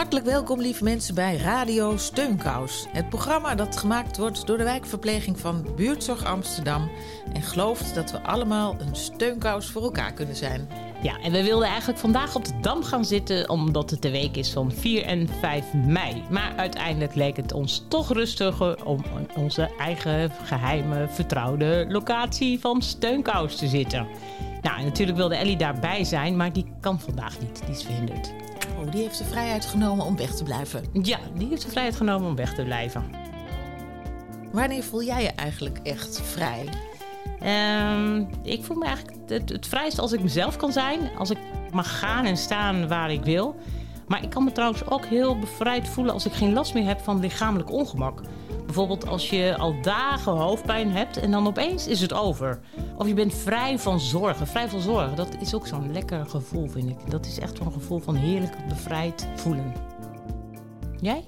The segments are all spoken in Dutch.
Hartelijk welkom, lieve mensen, bij Radio Steunkous. Het programma dat gemaakt wordt door de wijkverpleging van Buurtzorg Amsterdam. En gelooft dat we allemaal een steunkous voor elkaar kunnen zijn. Ja, en we wilden eigenlijk vandaag op de Dam gaan zitten omdat het de week is van 4 en 5 mei. Maar uiteindelijk leek het ons toch rustiger om aan onze eigen geheime vertrouwde locatie van Steunkous te zitten. Nou, natuurlijk wilde Ellie daarbij zijn, maar die kan vandaag niet. Die is verhinderd. Oh, die heeft de vrijheid genomen om weg te blijven. Ja, die heeft de vrijheid genomen om weg te blijven. Wanneer voel jij je eigenlijk echt vrij? Ehm, ik voel me eigenlijk het, het vrijst als ik mezelf kan zijn. Als ik mag gaan en staan waar ik wil. Maar ik kan me trouwens ook heel bevrijd voelen als ik geen last meer heb van lichamelijk ongemak. Bijvoorbeeld als je al dagen hoofdpijn hebt en dan opeens is het over. Of je bent vrij van zorgen. Vrij van zorgen, dat is ook zo'n lekker gevoel, vind ik. Dat is echt zo'n gevoel van heerlijk bevrijd voelen. Jij?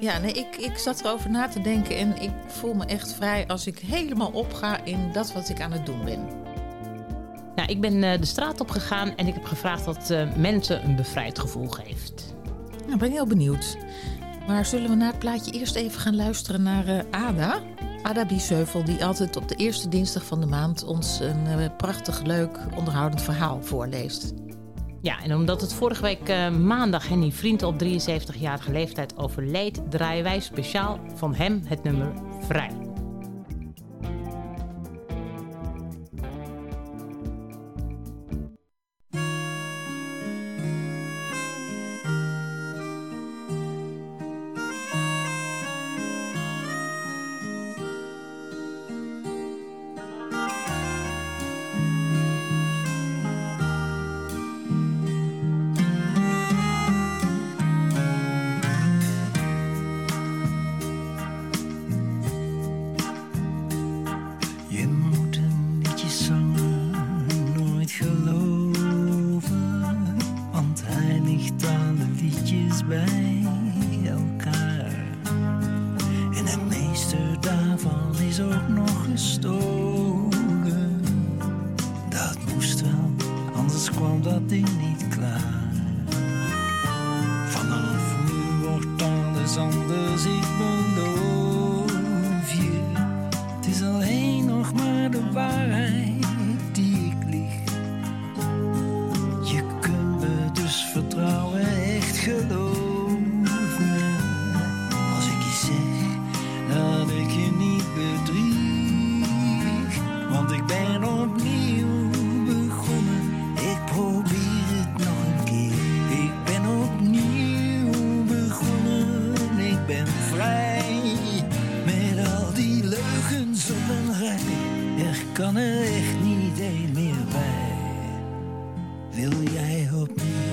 Ja, nee, ik, ik zat erover na te denken en ik voel me echt vrij als ik helemaal opga in dat wat ik aan het doen ben. Nou, ik ben uh, de straat op gegaan en ik heb gevraagd wat uh, mensen een bevrijd gevoel geeft. Nou, ik ben heel benieuwd. Maar zullen we na het plaatje eerst even gaan luisteren naar uh, Ada? Ada Biesheuvel, die altijd op de eerste dinsdag van de maand ons een prachtig, leuk, onderhoudend verhaal voorleest. Ja, en omdat het vorige week uh, maandag Henny Vriend op 73-jarige leeftijd overleed, draaien wij speciaal van hem het nummer Vrij. Dus ik ben opnieuw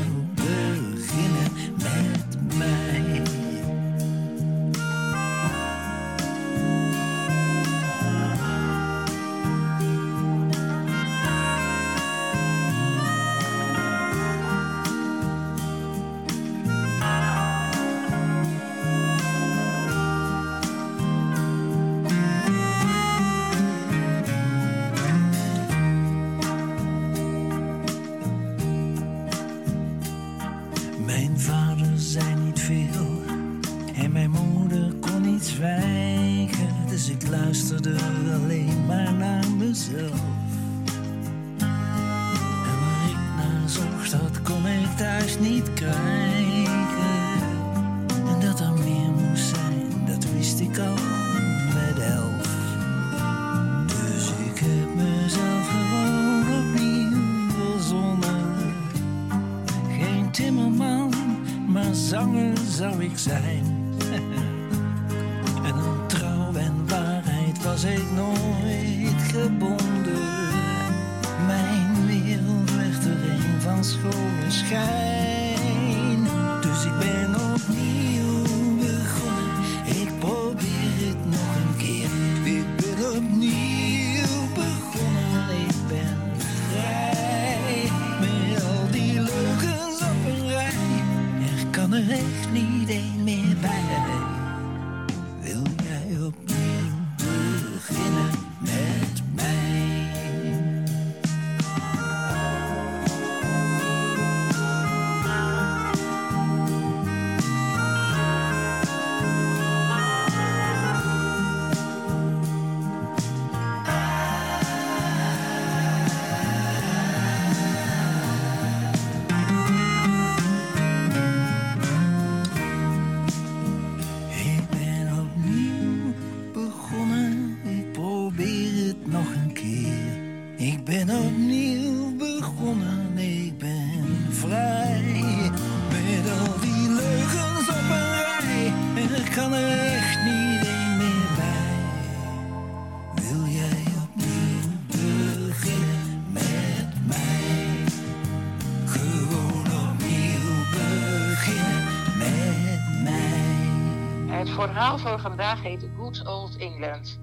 verhaal voor vandaag heet Good Old England.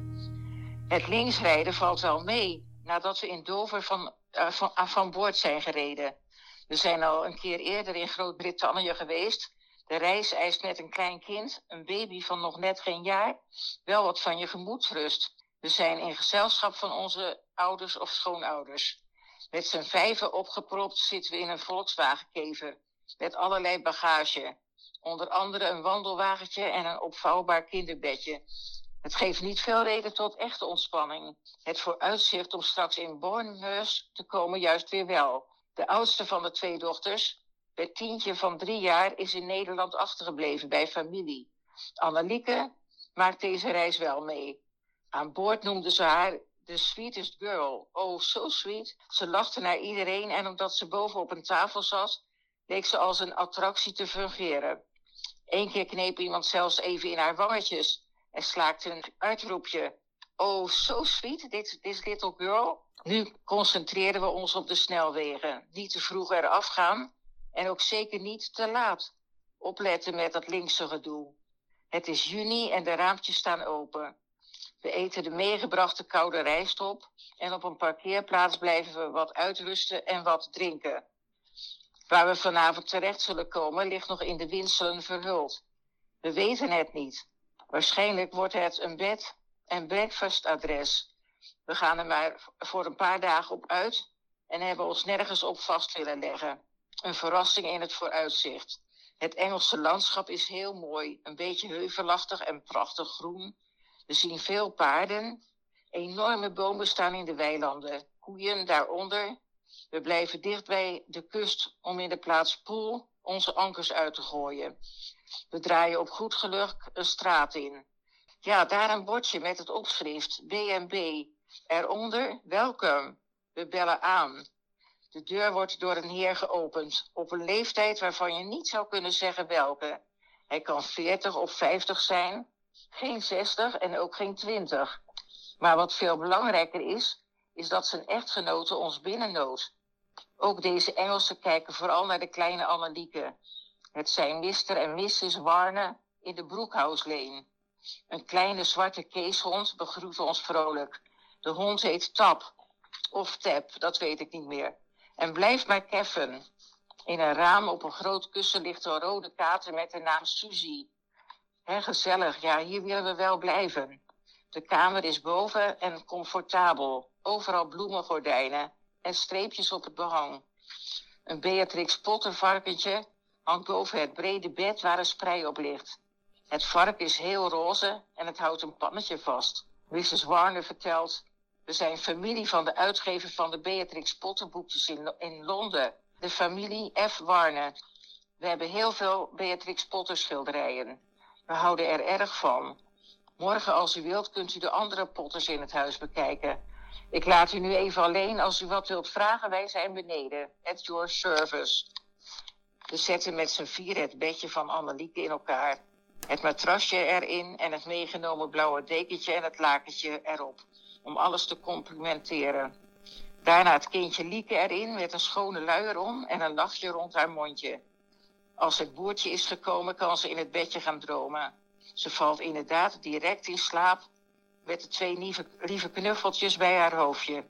Het linksrijden valt wel mee nadat we in Dover van, uh, van, uh, van boord zijn gereden. We zijn al een keer eerder in Groot-Brittannië geweest. De reis eist met een klein kind, een baby van nog net geen jaar, wel wat van je gemoedsrust. We zijn in gezelschap van onze ouders of schoonouders. Met z'n vijven opgepropt zitten we in een Volkswagenkever met allerlei bagage. Onder andere een wandelwagentje en een opvouwbaar kinderbedje. Het geeft niet veel reden tot echte ontspanning. Het vooruitzicht om straks in Bournemouth te komen juist weer wel. De oudste van de twee dochters, Bertientje van drie jaar, is in Nederland achtergebleven bij familie. Annelieke maakt deze reis wel mee. Aan boord noemden ze haar de sweetest girl. Oh, so sweet. Ze lachte naar iedereen en omdat ze boven op een tafel zat, leek ze als een attractie te fungeren. Eén keer kneep iemand zelfs even in haar wangetjes en slaakte een uitroepje. Oh, so sweet, this, this little girl. Nu concentreren we ons op de snelwegen. Niet te vroeg eraf gaan en ook zeker niet te laat. Opletten met dat linkse gedoe. Het is juni en de raampjes staan open. We eten de meegebrachte koude rijst op en op een parkeerplaats blijven we wat uitrusten en wat drinken. Waar we vanavond terecht zullen komen ligt nog in de windselen verhuld. We weten het niet. Waarschijnlijk wordt het een bed- en breakfastadres. We gaan er maar voor een paar dagen op uit en hebben ons nergens op vast willen leggen. Een verrassing in het vooruitzicht. Het Engelse landschap is heel mooi, een beetje heuvelachtig en prachtig groen. We zien veel paarden. Enorme bomen staan in de weilanden, koeien daaronder. We blijven dicht bij de kust om in de plaats Poel onze ankers uit te gooien. We draaien op goed geluk een straat in. Ja, daar een bordje met het opschrift B&B. Eronder, welkom. We bellen aan. De deur wordt door een heer geopend, op een leeftijd waarvan je niet zou kunnen zeggen welke. Hij kan 40 of 50 zijn, geen 60 en ook geen 20. Maar wat veel belangrijker is, is dat zijn echtgenote ons binnennoot. Ook deze Engelsen kijken vooral naar de kleine Annelieke. Het zijn Mr. en Mrs. Warne in de Broekhouse Een kleine zwarte keeshond begroet ons vrolijk. De hond heet Tap. Of Tap, dat weet ik niet meer. En blijft maar keffen. In een raam op een groot kussen ligt een rode kater met de naam Suzy. Hè, gezellig, ja, hier willen we wel blijven. De kamer is boven en comfortabel. Overal bloemengordijnen en streepjes op het behang. Een Beatrix Potter varkentje hangt boven het brede bed waar een sprei op ligt. Het vark is heel roze en het houdt een pannetje vast. Mrs. Warner vertelt, we zijn familie van de uitgever van de Beatrix Potter boekjes in, in Londen. De familie F. Warner. We hebben heel veel Beatrix Potter schilderijen. We houden er erg van. Morgen, als u wilt, kunt u de andere potters in het huis bekijken. Ik laat u nu even alleen. Als u wat wilt vragen, wij zijn beneden. At your service. We zetten met z'n vier het bedje van Annelieke in elkaar. Het matrasje erin en het meegenomen blauwe dekentje en het lakentje erop. Om alles te complimenteren. Daarna het kindje Lieke erin met een schone luier om en een lachje rond haar mondje. Als het boertje is gekomen, kan ze in het bedje gaan dromen. Ze valt inderdaad direct in slaap met de twee lieve, lieve knuffeltjes bij haar hoofdje.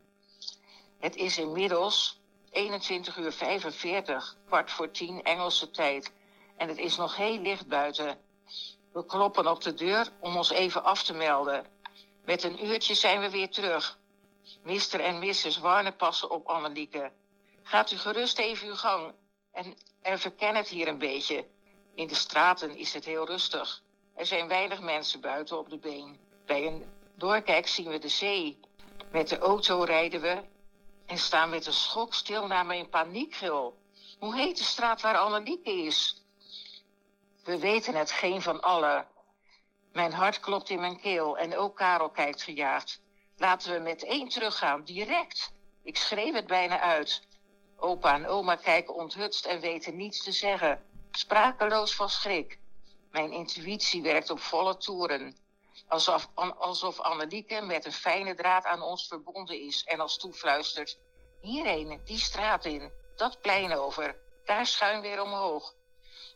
Het is inmiddels 21 uur 45, kwart voor tien Engelse tijd. En het is nog heel licht buiten. We kloppen op de deur om ons even af te melden. Met een uurtje zijn we weer terug. Mr. en Mrs. Warner passen op Annelieke. Gaat u gerust even uw gang en, en verken het hier een beetje. In de straten is het heel rustig. Er zijn weinig mensen buiten op de been. Bij een doorkijk zien we de zee. Met de auto rijden we en staan met een schok stil naar mijn paniekgil. Hoe heet de straat waar Annelieke is? We weten het geen van allen. Mijn hart klopt in mijn keel en ook Karel kijkt gejaagd. Laten we meteen teruggaan, direct. Ik schreef het bijna uit. Opa en oma kijken onthutst en weten niets te zeggen. Sprakeloos van schrik. Mijn intuïtie werkt op volle toeren. Alsof, alsof Annelieke met een fijne draad aan ons verbonden is en als toefluistert. Hierheen, die straat in, dat plein over, daar schuin weer omhoog.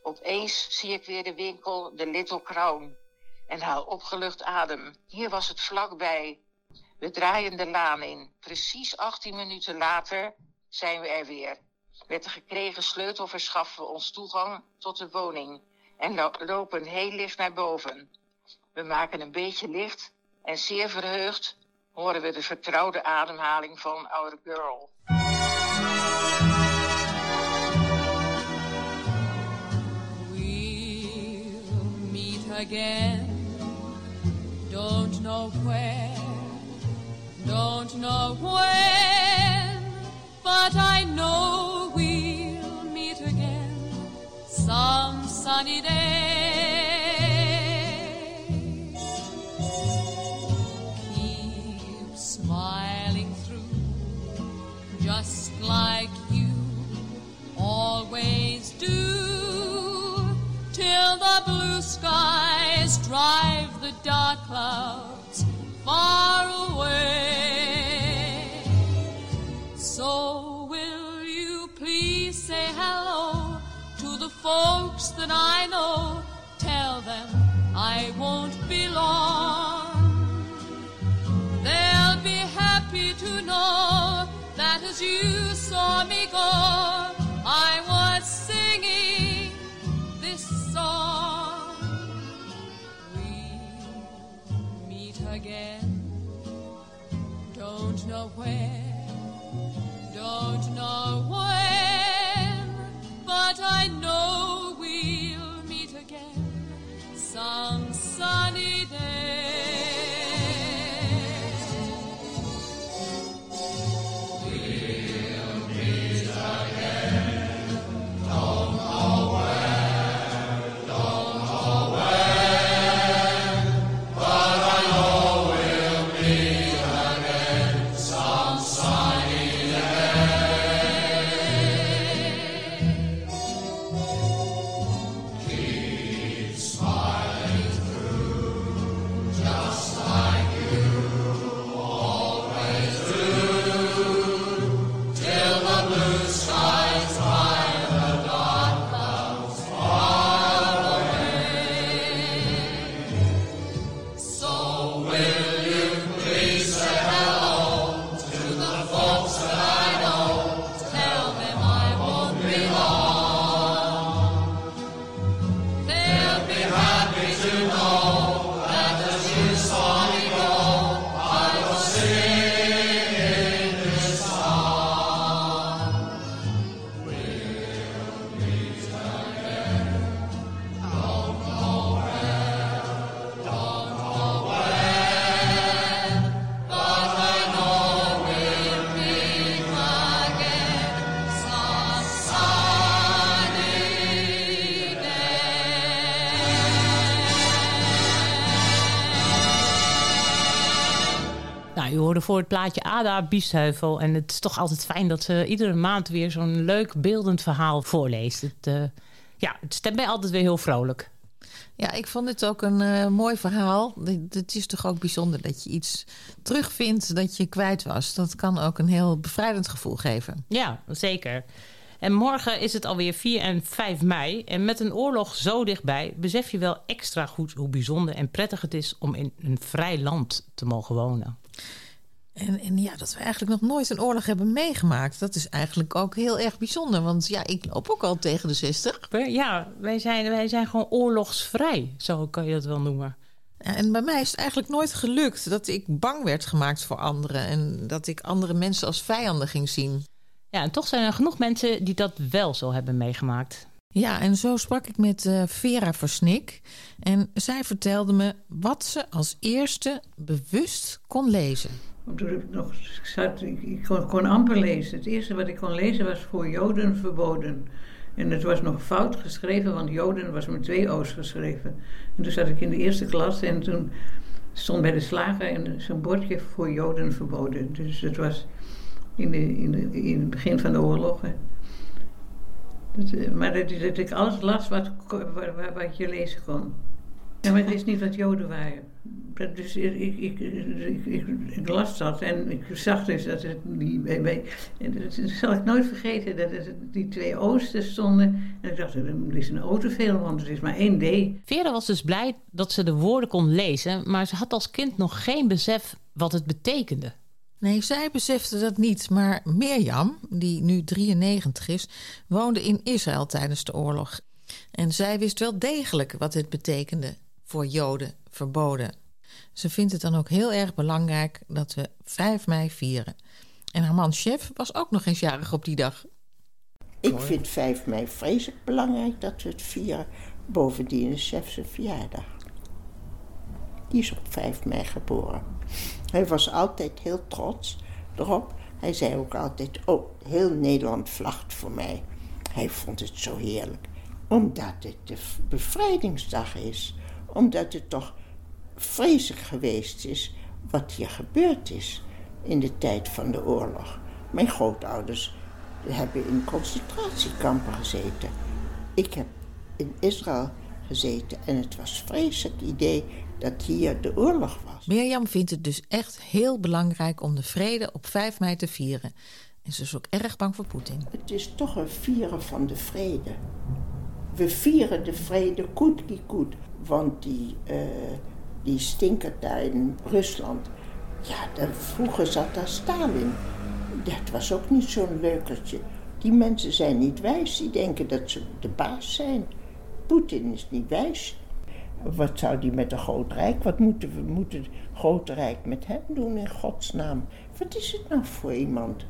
Opeens zie ik weer de winkel, de Little Crown. en haal opgelucht adem. Hier was het vlakbij. We draaien de laan in. Precies 18 minuten later zijn we er weer. Met de gekregen sleutel verschaffen we ons toegang tot de woning en lopen heel licht naar boven. We maken een beetje licht en zeer verheugd horen we de vertrouwde ademhaling van our girl. We'll meet again. Don't know where, don't know when, but I know we'll meet again some sunny day. Like you always do, till the blue skies drive the dark clouds far away. So will you please say hello to the folks that I know? Tell them I won't be long. They'll be happy to know as you saw me go, I was singing this song. We'll meet again. Don't know where, don't know Nou, u hoorde voor het plaatje Ada Biesheuvel. En het is toch altijd fijn dat ze iedere maand weer zo'n leuk beeldend verhaal voorleest. Het, eh, ja, het stemt mij altijd weer heel vrolijk. Ja, ik vond het ook een eh, mooi verhaal. Het is toch ook bijzonder dat je iets terugvindt dat je kwijt was. Dat kan ook een heel bevrijdend gevoel geven. Ja, zeker. En morgen is het alweer 4 en 5 mei. En met een oorlog zo dichtbij besef je wel extra goed hoe bijzonder en prettig het is om in een vrij land te mogen wonen. En, en ja, dat we eigenlijk nog nooit een oorlog hebben meegemaakt. Dat is eigenlijk ook heel erg bijzonder. Want ja, ik loop ook al tegen de 60. Ja, wij zijn, wij zijn gewoon oorlogsvrij, zo kan je dat wel noemen. En bij mij is het eigenlijk nooit gelukt dat ik bang werd gemaakt voor anderen. En dat ik andere mensen als vijanden ging zien. Ja, en toch zijn er genoeg mensen die dat wel zo hebben meegemaakt. Ja, en zo sprak ik met eh, Vera Versnik. En zij vertelde me wat ze als eerste bewust kon lezen. Toen ik nog ik kon, kon amper lezen. Het eerste wat ik kon lezen was voor Joden verboden. En het was nog fout geschreven, want Joden was met twee O's geschreven. En toen zat ik in de eerste klas en toen stond bij de slager en zo'n bordje voor Joden verboden. Dus het was in, in, de, in het begin van de oorlog. Maar dat, ik alles las wat, wat je lezen kon. Ja, maar het is niet wat Joden waren. Dus ik, ik, ik, ik, las dat en ik zag dus dat het die dat zal ik nooit vergeten dat het die twee oosten stonden. En ik dacht, er is een auto veel, want het is maar één D. Vera was dus blij dat ze de woorden kon lezen, maar ze had als kind nog geen besef wat het betekende. Nee, zij besefte dat niet, maar Mirjam, die nu 93 is, woonde in Israël tijdens de oorlog. En zij wist wel degelijk wat dit betekende voor Joden verboden. Ze vindt het dan ook heel erg belangrijk dat we 5 mei vieren. En haar man Chef was ook nog eens jarig op die dag. Ik vind 5 mei vreselijk belangrijk dat we het vieren. Bovendien is Chef zijn verjaardag. Die is op 5 mei geboren. Hij was altijd heel trots erop. Hij zei ook altijd: Oh, heel Nederland vlacht voor mij. Hij vond het zo heerlijk. Omdat het de bevrijdingsdag is. Omdat het toch vreselijk geweest is wat hier gebeurd is in de tijd van de oorlog. Mijn grootouders hebben in concentratiekampen gezeten. Ik heb in Israël gezeten en het was vreselijk idee dat hier de oorlog was. Mirjam vindt het dus echt heel belangrijk om de vrede op 5 mei te vieren. En ze is ook erg bang voor Poetin. Het is toch een vieren van de vrede. We vieren de vrede die koet. Want die, uh, die stinkert daar in Rusland. Ja, daar, vroeger zat daar Stalin. Dat was ook niet zo'n leukertje. Die mensen zijn niet wijs. Die denken dat ze de baas zijn. Poetin is niet wijs. Wat zou die met een groot rijk? Wat moeten we moeten het grote rijk met hem doen in godsnaam? Wat is het nou voor iemand?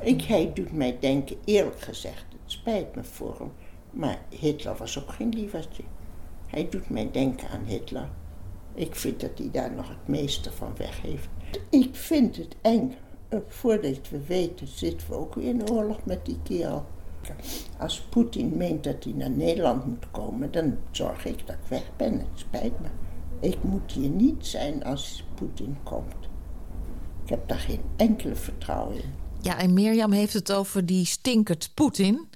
Ik, hij doet mij denken, eerlijk gezegd, het spijt me voor hem, maar Hitler was ook geen lievertje. Hij doet mij denken aan Hitler. Ik vind dat hij daar nog het meeste van weg heeft. Ik vind het eng. Voordat we weten, zitten we ook weer in oorlog met die kerel. Als Poetin meent dat hij naar Nederland moet komen, dan zorg ik dat ik weg ben. Het spijt me. Ik moet hier niet zijn als Poetin komt. Ik heb daar geen enkele vertrouwen in. Ja, en Mirjam heeft het over die stinkert Poetin.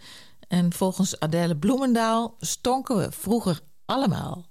En volgens Adele Bloemendaal stonken we vroeger allemaal.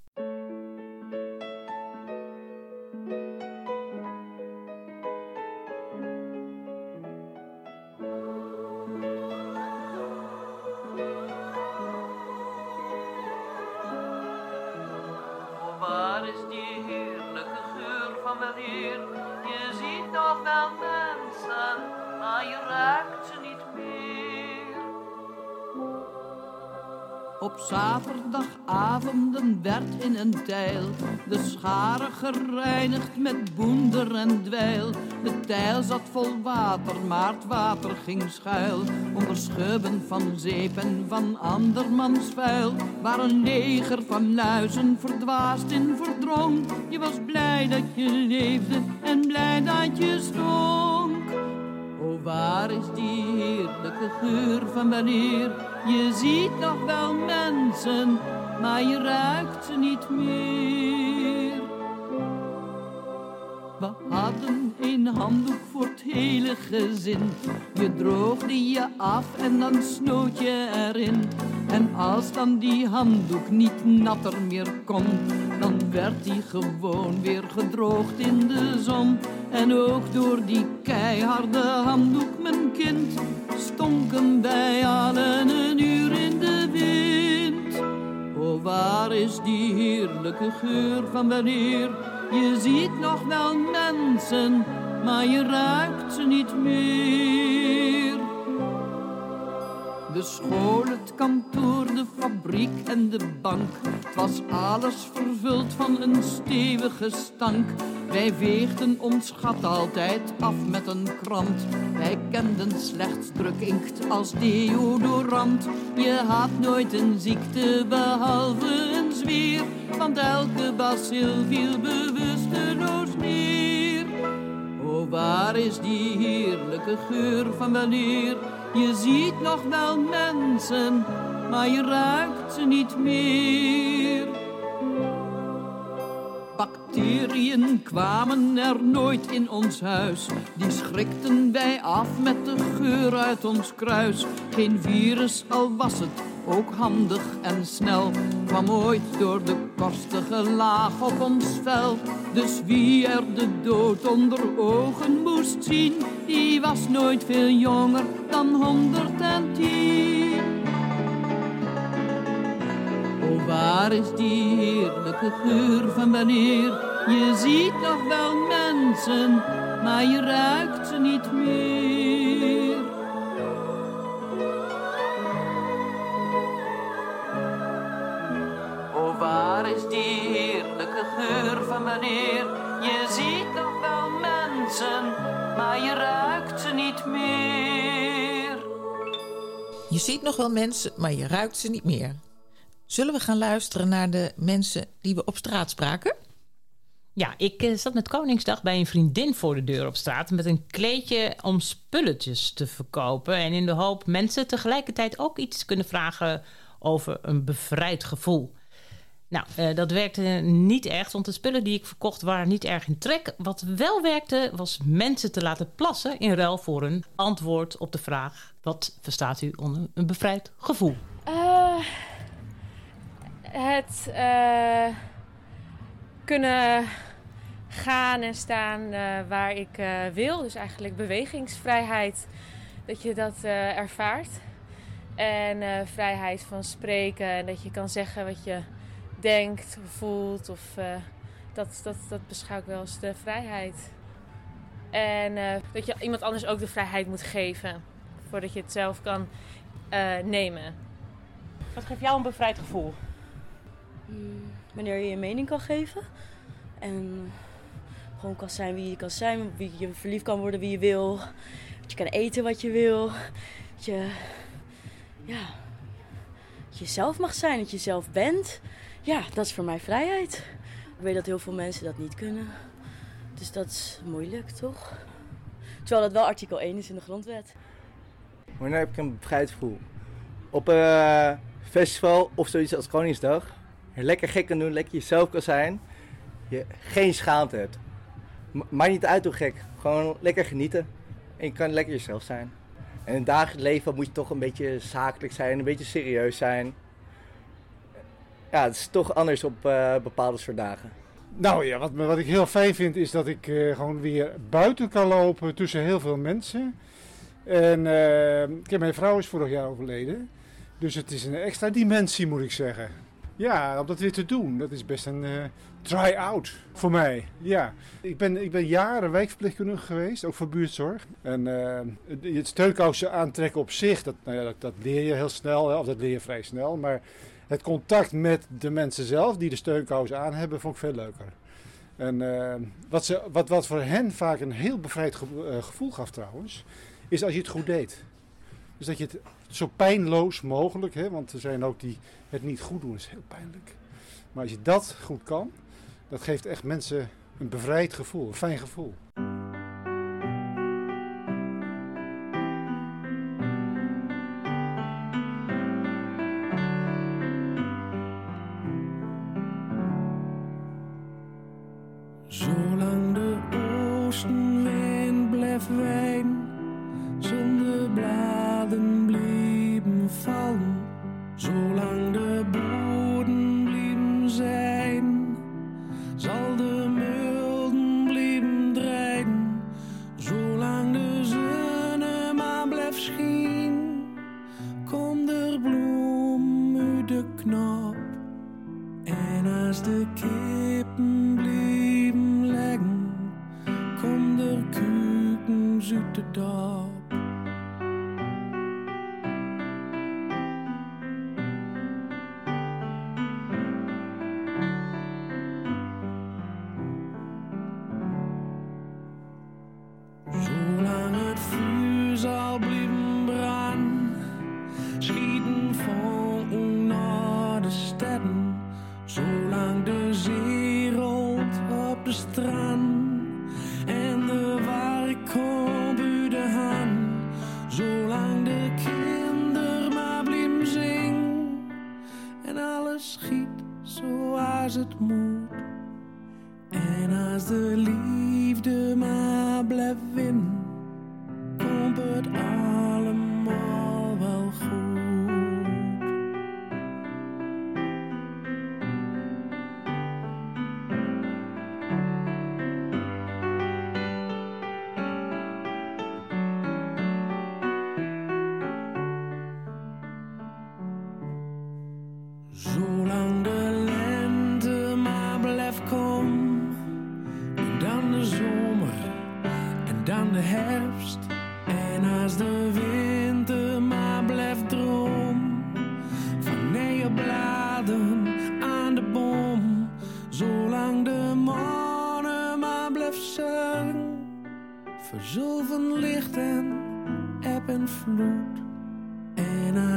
In een tijl de schare gereinigd met boender en dweil. De tijl zat vol water, maar het water ging schuil onder schubben van zeep en van andermans vuil. Waar een leger van luizen verdwaasd in verdrong. Je was blij dat je leefde en blij dat je stonk. Oh, waar is die heerlijke geur van wanneer je ziet nog wel mensen, maar je ruikt ze niet meer. We hadden een handdoek voor het hele gezin. Je droogde je af en dan snoot je erin. En als dan die handdoek niet natter meer kon, dan werd die gewoon weer gedroogd in de zon. En ook door die keiharde handdoek, mijn kind, stonken wij allen een uur in de. Waar is die heerlijke geur van wanneer? Je ziet nog wel mensen, maar je ruikt ze niet meer. De school, het kantoor, de fabriek en de bank. Het was alles vervuld van een stevige stank. Wij veegden ons gat altijd af met een krant. Wij kenden slechts drukinkt als deodorant. Je had nooit een ziekte behalve een zwier. Want elke bacil viel bewusteloos neer. Oh, waar is die heerlijke geur van wanneer? Je ziet nog wel mensen, maar je ruikt ze niet meer. Bacteriën kwamen er nooit in ons huis. Die schrikten wij af met de geur uit ons kruis. Geen virus, al was het ook handig en snel, kwam ooit door de korstige laag op ons vel. Dus wie er de dood onder ogen moest zien, die was nooit veel jonger dan 110. Oh, waar is die heerlijke geur van wanneer je ziet nog wel mensen, maar je ruikt ze niet meer. Is die heerlijke geur van wanneer je ziet nog wel mensen, maar je ruikt ze niet meer. Je ziet nog wel mensen, maar je ruikt ze niet meer. Zullen we gaan luisteren naar de mensen die we op straat spraken? Ja, ik uh, zat met Koningsdag bij een vriendin voor de deur op straat met een kleedje om spulletjes te verkopen. En in de hoop mensen tegelijkertijd ook iets te kunnen vragen over een bevrijd gevoel. Nou, uh, dat werkte niet echt, want de spullen die ik verkocht waren niet erg in trek. Wat wel werkte, was mensen te laten plassen in ruil voor een antwoord op de vraag: wat verstaat u onder een bevrijd gevoel? Uh, het kunnen gaan en staan waar ik wil. Dus eigenlijk bewegingsvrijheid, dat je dat ervaart. En vrijheid van spreken en dat je kan zeggen wat je denkt, voelt. Of, dat, dat, dat beschouw ik wel als de vrijheid. En dat je iemand anders ook de vrijheid moet geven voordat je het zelf kan nemen. Wat geeft jou een bevrijd gevoel? Hmm, wanneer je je mening kan geven. En gewoon kan zijn wie je kan zijn. Wie je verliefd kan worden wie je wil. Dat je kan eten wat je wil. Dat je, ja, dat je zelf mag zijn. Dat je zelf bent. Ja, dat is voor mij vrijheid. Ik weet dat heel veel mensen dat niet kunnen. Dus dat is moeilijk, toch? Terwijl dat wel artikel 1 is in de grondwet. Wanneer heb ik een bevrijd gevoel? Op een uh, festival of zoiets als Koningsdag. Lekker gek kan doen, lekker jezelf kan zijn. Je geen schaamte hebt. Maakt niet uit hoe gek. Gewoon lekker genieten. En je kan lekker jezelf zijn. En in het dagelijks leven moet je toch een beetje zakelijk zijn, een beetje serieus zijn. Ja, het is toch anders op uh, bepaalde soort dagen. Nou ja, wat, wat ik heel fijn vind is dat ik uh, gewoon weer buiten kan lopen tussen heel veel mensen. En uh, mijn vrouw is vorig jaar overleden. Dus het is een extra dimensie moet ik zeggen. Ja, om dat weer te doen, dat is best een try-out voor mij. Ja, ik ben, ik ben jaren wijkverpleegkundige geweest, ook voor buurtzorg. En uh, het steunkousen aantrekken op zich, dat, nou ja, dat, dat, leer je heel snel, of dat leer je vrij snel. Maar het contact met de mensen zelf die de steunkousen aan hebben, vond ik veel leuker. En uh, wat, ze, wat, wat voor hen vaak een heel bevrijd gevoel gaf trouwens, is als je het goed deed. Dus dat je het zo pijnloos mogelijk, hè, want er zijn ook die het niet goed doen, is heel pijnlijk. Maar als je dat goed kan, dat geeft echt mensen een bevrijd gevoel, een fijn gevoel. Op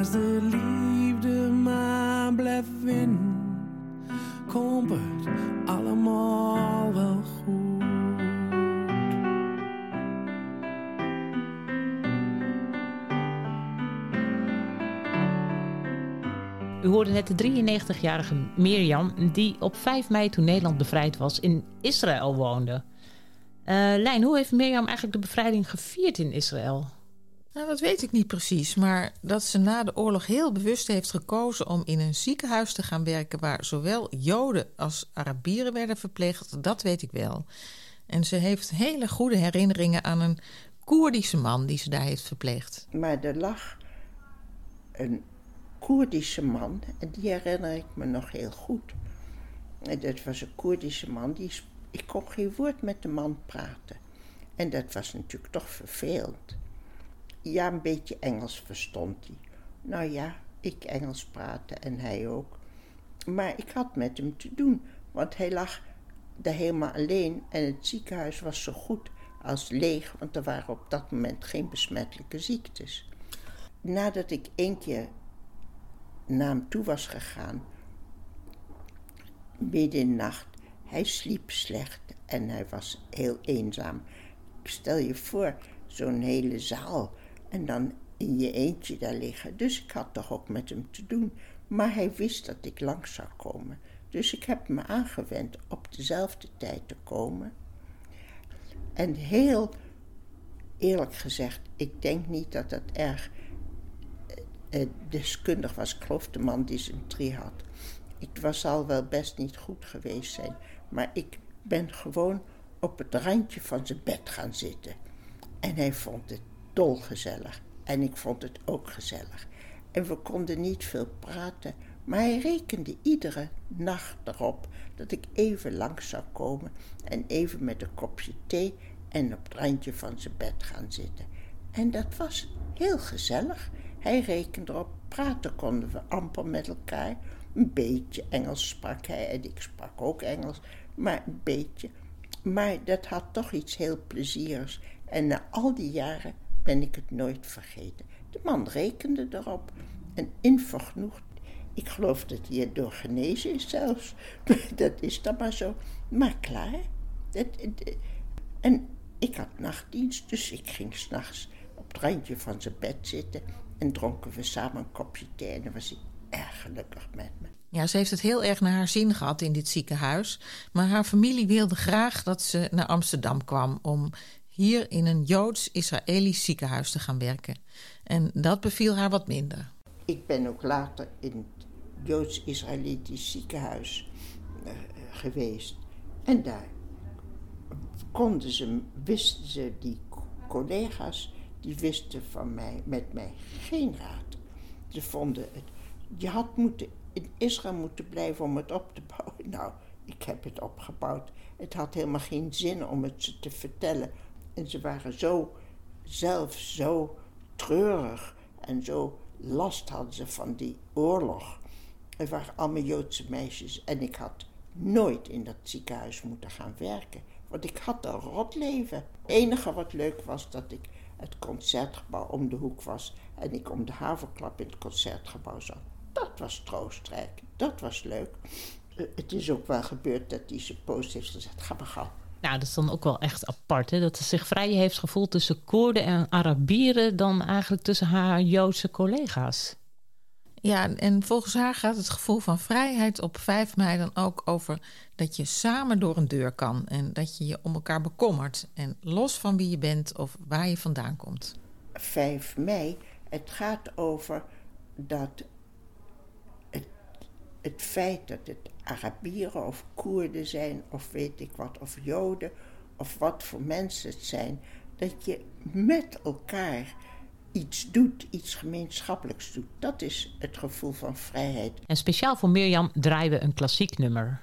als de liefde maar blijft winnen, komt het allemaal wel goed. U hoorde net de 93-jarige Mirjam, die op 5 mei toen Nederland bevrijd was, in Israël woonde. Uh, Lijn, hoe heeft Mirjam eigenlijk de bevrijding gevierd in Israël? Nou, dat weet ik niet precies, maar dat ze na de oorlog heel bewust heeft gekozen om in een ziekenhuis te gaan werken waar zowel Joden als Arabieren werden verpleegd, dat weet ik wel. En ze heeft hele goede herinneringen aan een Koerdische man die ze daar heeft verpleegd. Maar er lag een Koerdische man, en die herinner ik me nog heel goed. En dat was een Koerdische man, die, ik kon geen woord met de man praten. En dat was natuurlijk toch vervelend. Ja, een beetje Engels verstond hij. Nou ja, ik Engels praatte en hij ook. Maar ik had met hem te doen, want hij lag daar helemaal alleen en het ziekenhuis was zo goed als leeg, want er waren op dat moment geen besmettelijke ziektes. Nadat ik één keer naar hem toe was gegaan, midden in de nacht, hij sliep slecht en hij was heel eenzaam. Stel je voor, zo'n hele zaal en dan in je eentje daar liggen. Dus ik had toch ook met hem te doen. Maar hij wist dat ik langs zou komen. Dus ik heb me aangewend op dezelfde tijd te komen. En heel eerlijk gezegd, ik denk niet dat dat erg eh, deskundig was. Ik geloof de man dysenterie had. Ik was al wel best niet goed geweest zijn. Maar ik ben gewoon op het randje van zijn bed gaan zitten. En hij vond het dolgezellig. En ik vond het ook gezellig. En we konden niet veel praten, maar hij rekende iedere nacht erop dat ik even langs zou komen en even met een kopje thee en op het randje van zijn bed gaan zitten. En dat was heel gezellig. Hij rekende erop, praten konden we amper met elkaar. Een beetje Engels sprak hij en ik sprak ook Engels, maar een beetje. Maar dat had toch iets heel plezierigs. En na al die jaren ben ik het nooit vergeten. De man rekende erop en invergenoegd. Ik geloof dat hij erdoor genezen is zelfs. Dat is dan maar zo. Maar klaar. en ik had nachtdienst, dus ik ging s'nachts op het randje van zijn bed zitten en dronken we samen een kopje thee en dan was hij erg gelukkig met me. Ja, ze heeft het heel erg naar haar zin gehad in dit ziekenhuis. Maar haar familie wilde graag dat ze naar Amsterdam kwam om hier in een Joods-Israëlisch ziekenhuis te gaan werken. En dat beviel haar wat minder. Ik ben ook later in het Joods-Israëlitisch ziekenhuis uh, geweest. En daar konden ze, wisten ze, die collega's, die wisten van mij, met mij geen raad. Ze vonden het, je had moeten, in Israël moeten blijven om het op te bouwen. Nou, ik heb het opgebouwd. Het had helemaal geen zin om het ze te vertellen en ze waren zo, zelf zo treurig en zo last hadden ze van die oorlog. Er waren allemaal Joodse meisjes en ik had nooit in dat ziekenhuis moeten gaan werken. Want ik had een rot leven. Het enige wat leuk was dat ik het concertgebouw om de hoek was en ik om de haverklap in het concertgebouw zat. Dat was troostrijk, dat was leuk. Eh, het is ook wel gebeurd dat die zijn post heeft gezegd: ga maar gauw, nou, dat is dan ook wel echt apart. Hè? Dat ze zich vrij heeft gevoeld tussen Koerden en Arabieren dan eigenlijk tussen haar Joodse collega's. Ja, en volgens haar gaat het gevoel van vrijheid op 5 mei dan ook over dat je samen door een deur kan en dat je je om elkaar bekommert. En los van wie je bent of waar je vandaan komt. 5 mei, het gaat over dat het, het feit dat het Arabieren of Koerden zijn of weet ik wat, of Joden of wat voor mensen het zijn, dat je met elkaar iets doet, iets gemeenschappelijks doet. Dat is het gevoel van vrijheid. En speciaal voor Mirjam draaien we een klassiek nummer.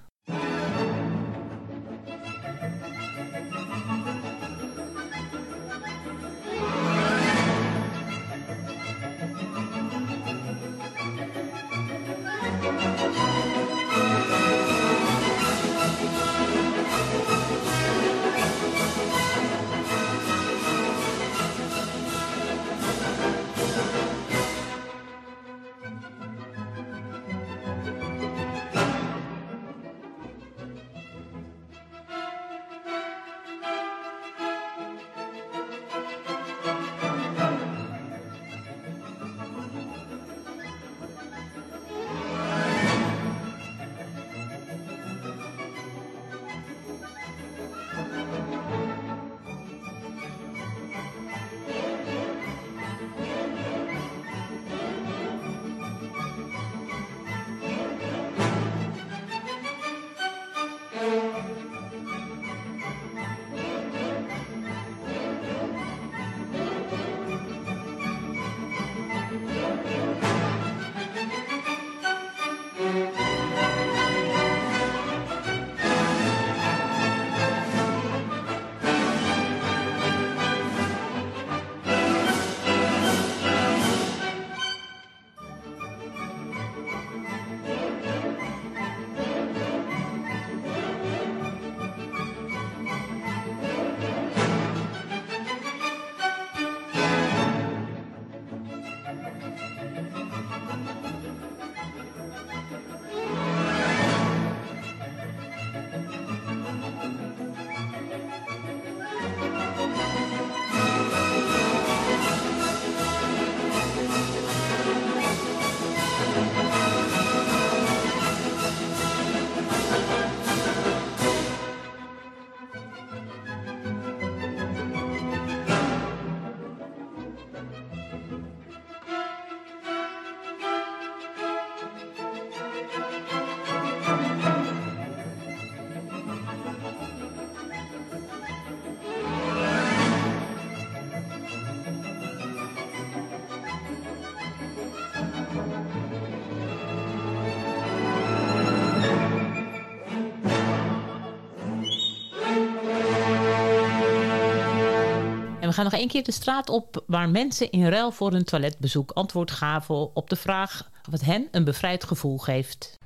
We gaan nog één keer de straat op waar mensen in ruil voor hun toiletbezoek antwoord gaven op de vraag wat hen een bevrijd gevoel geeft.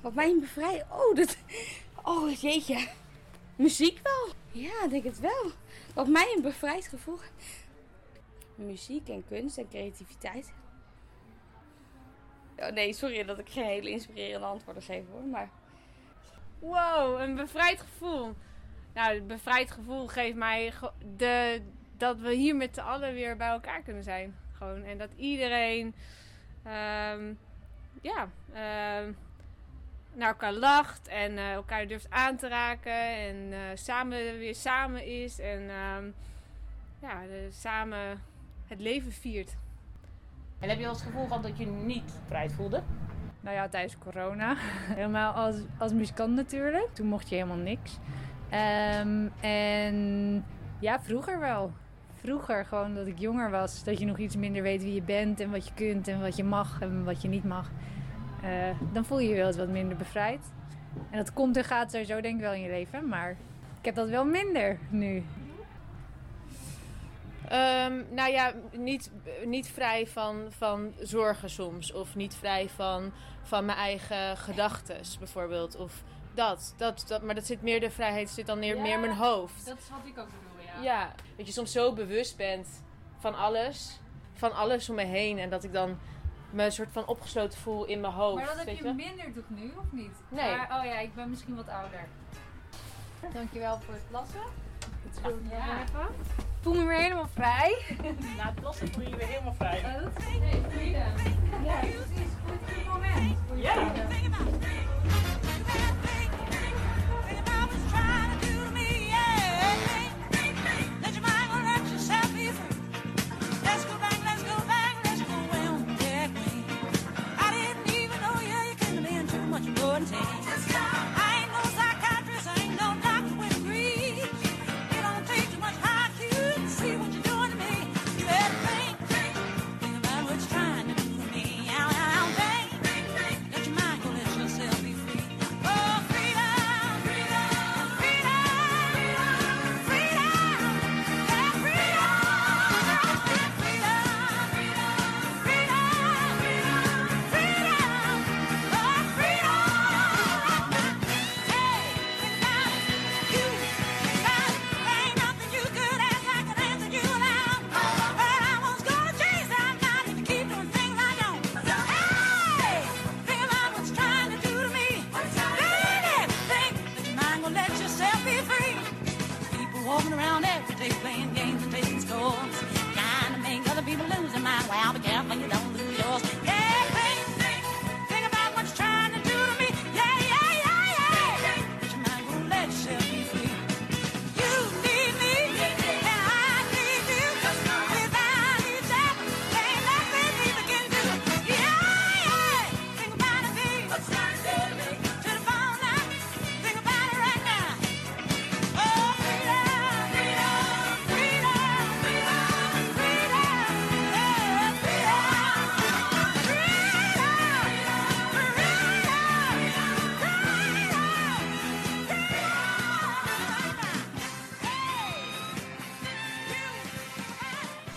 Wat mij een bevrijd... Oh, dat... Oh, jeetje. Muziek wel. Ja, denk het wel. Wat mij een bevrijd gevoel. Muziek en kunst en creativiteit. Oh, nee, sorry dat ik geen hele inspirerende antwoorden geef hoor, maar... Wow, een bevrijd gevoel. Nou, het bevrijd gevoel geeft mij de, dat we hier met z'n allen weer bij elkaar kunnen zijn. Gewoon. En dat iedereen ehm, ja, ehm, naar elkaar lacht en eh, elkaar durft aan te raken. En eh, samen weer samen is. En ehm, ja, de- samen het leven viert. En heb je wel het gevoel gehad dat je niet bevrijd voelde? Nou ja, tijdens corona. Helemaal als, als muzikant natuurlijk. Toen mocht je helemaal niks. Ehm, en ja, vroeger wel. Vroeger, gewoon dat ik jonger was. Dat je nog iets minder weet wie je bent en wat je kunt en wat je mag en wat je niet mag. Eh, dan voel je je wel eens wat minder bevrijd. En dat komt en gaat sowieso denk ik wel in je leven. Maar ik heb dat wel minder nu. Ehm, nou ja, niet, niet vrij van, van zorgen soms. Of niet vrij van, van mijn eigen gedachten, bijvoorbeeld. Of dat, dat, dat. Maar dat zit meer, de vrijheid zit dan meer, meer in mijn hoofd. Dat is wat ik ook bedoel, ja. Dat je soms zo bewust bent van alles. Van alles om me heen. En dat ik dan me een soort van opgesloten voel in mijn hoofd. Maar dat heb je je? minder toch nu, of niet? Nee. Maar, oh ja, ik ben misschien wat ouder. Dankjewel voor het plassen. Het is goed. Ja. Ik voel me weer helemaal vrij. Na het plassen voel je je weer helemaal vrij. Oh, dat is nee. Ja, goede moment. Ja.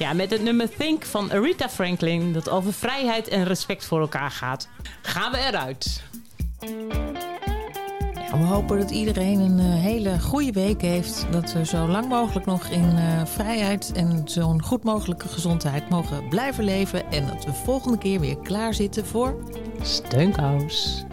Ja, met het nummer Think van Aretha Franklin, dat over vrijheid en respect voor elkaar gaat. Gaan we eruit. Ja, we hopen dat iedereen een eh, hele goede week heeft. Dat we zo lang mogelijk nog in eh, vrijheid en zo'n goed mogelijke gezondheid mogen blijven leven. En dat we volgende keer weer klaar zitten voor Steunkous.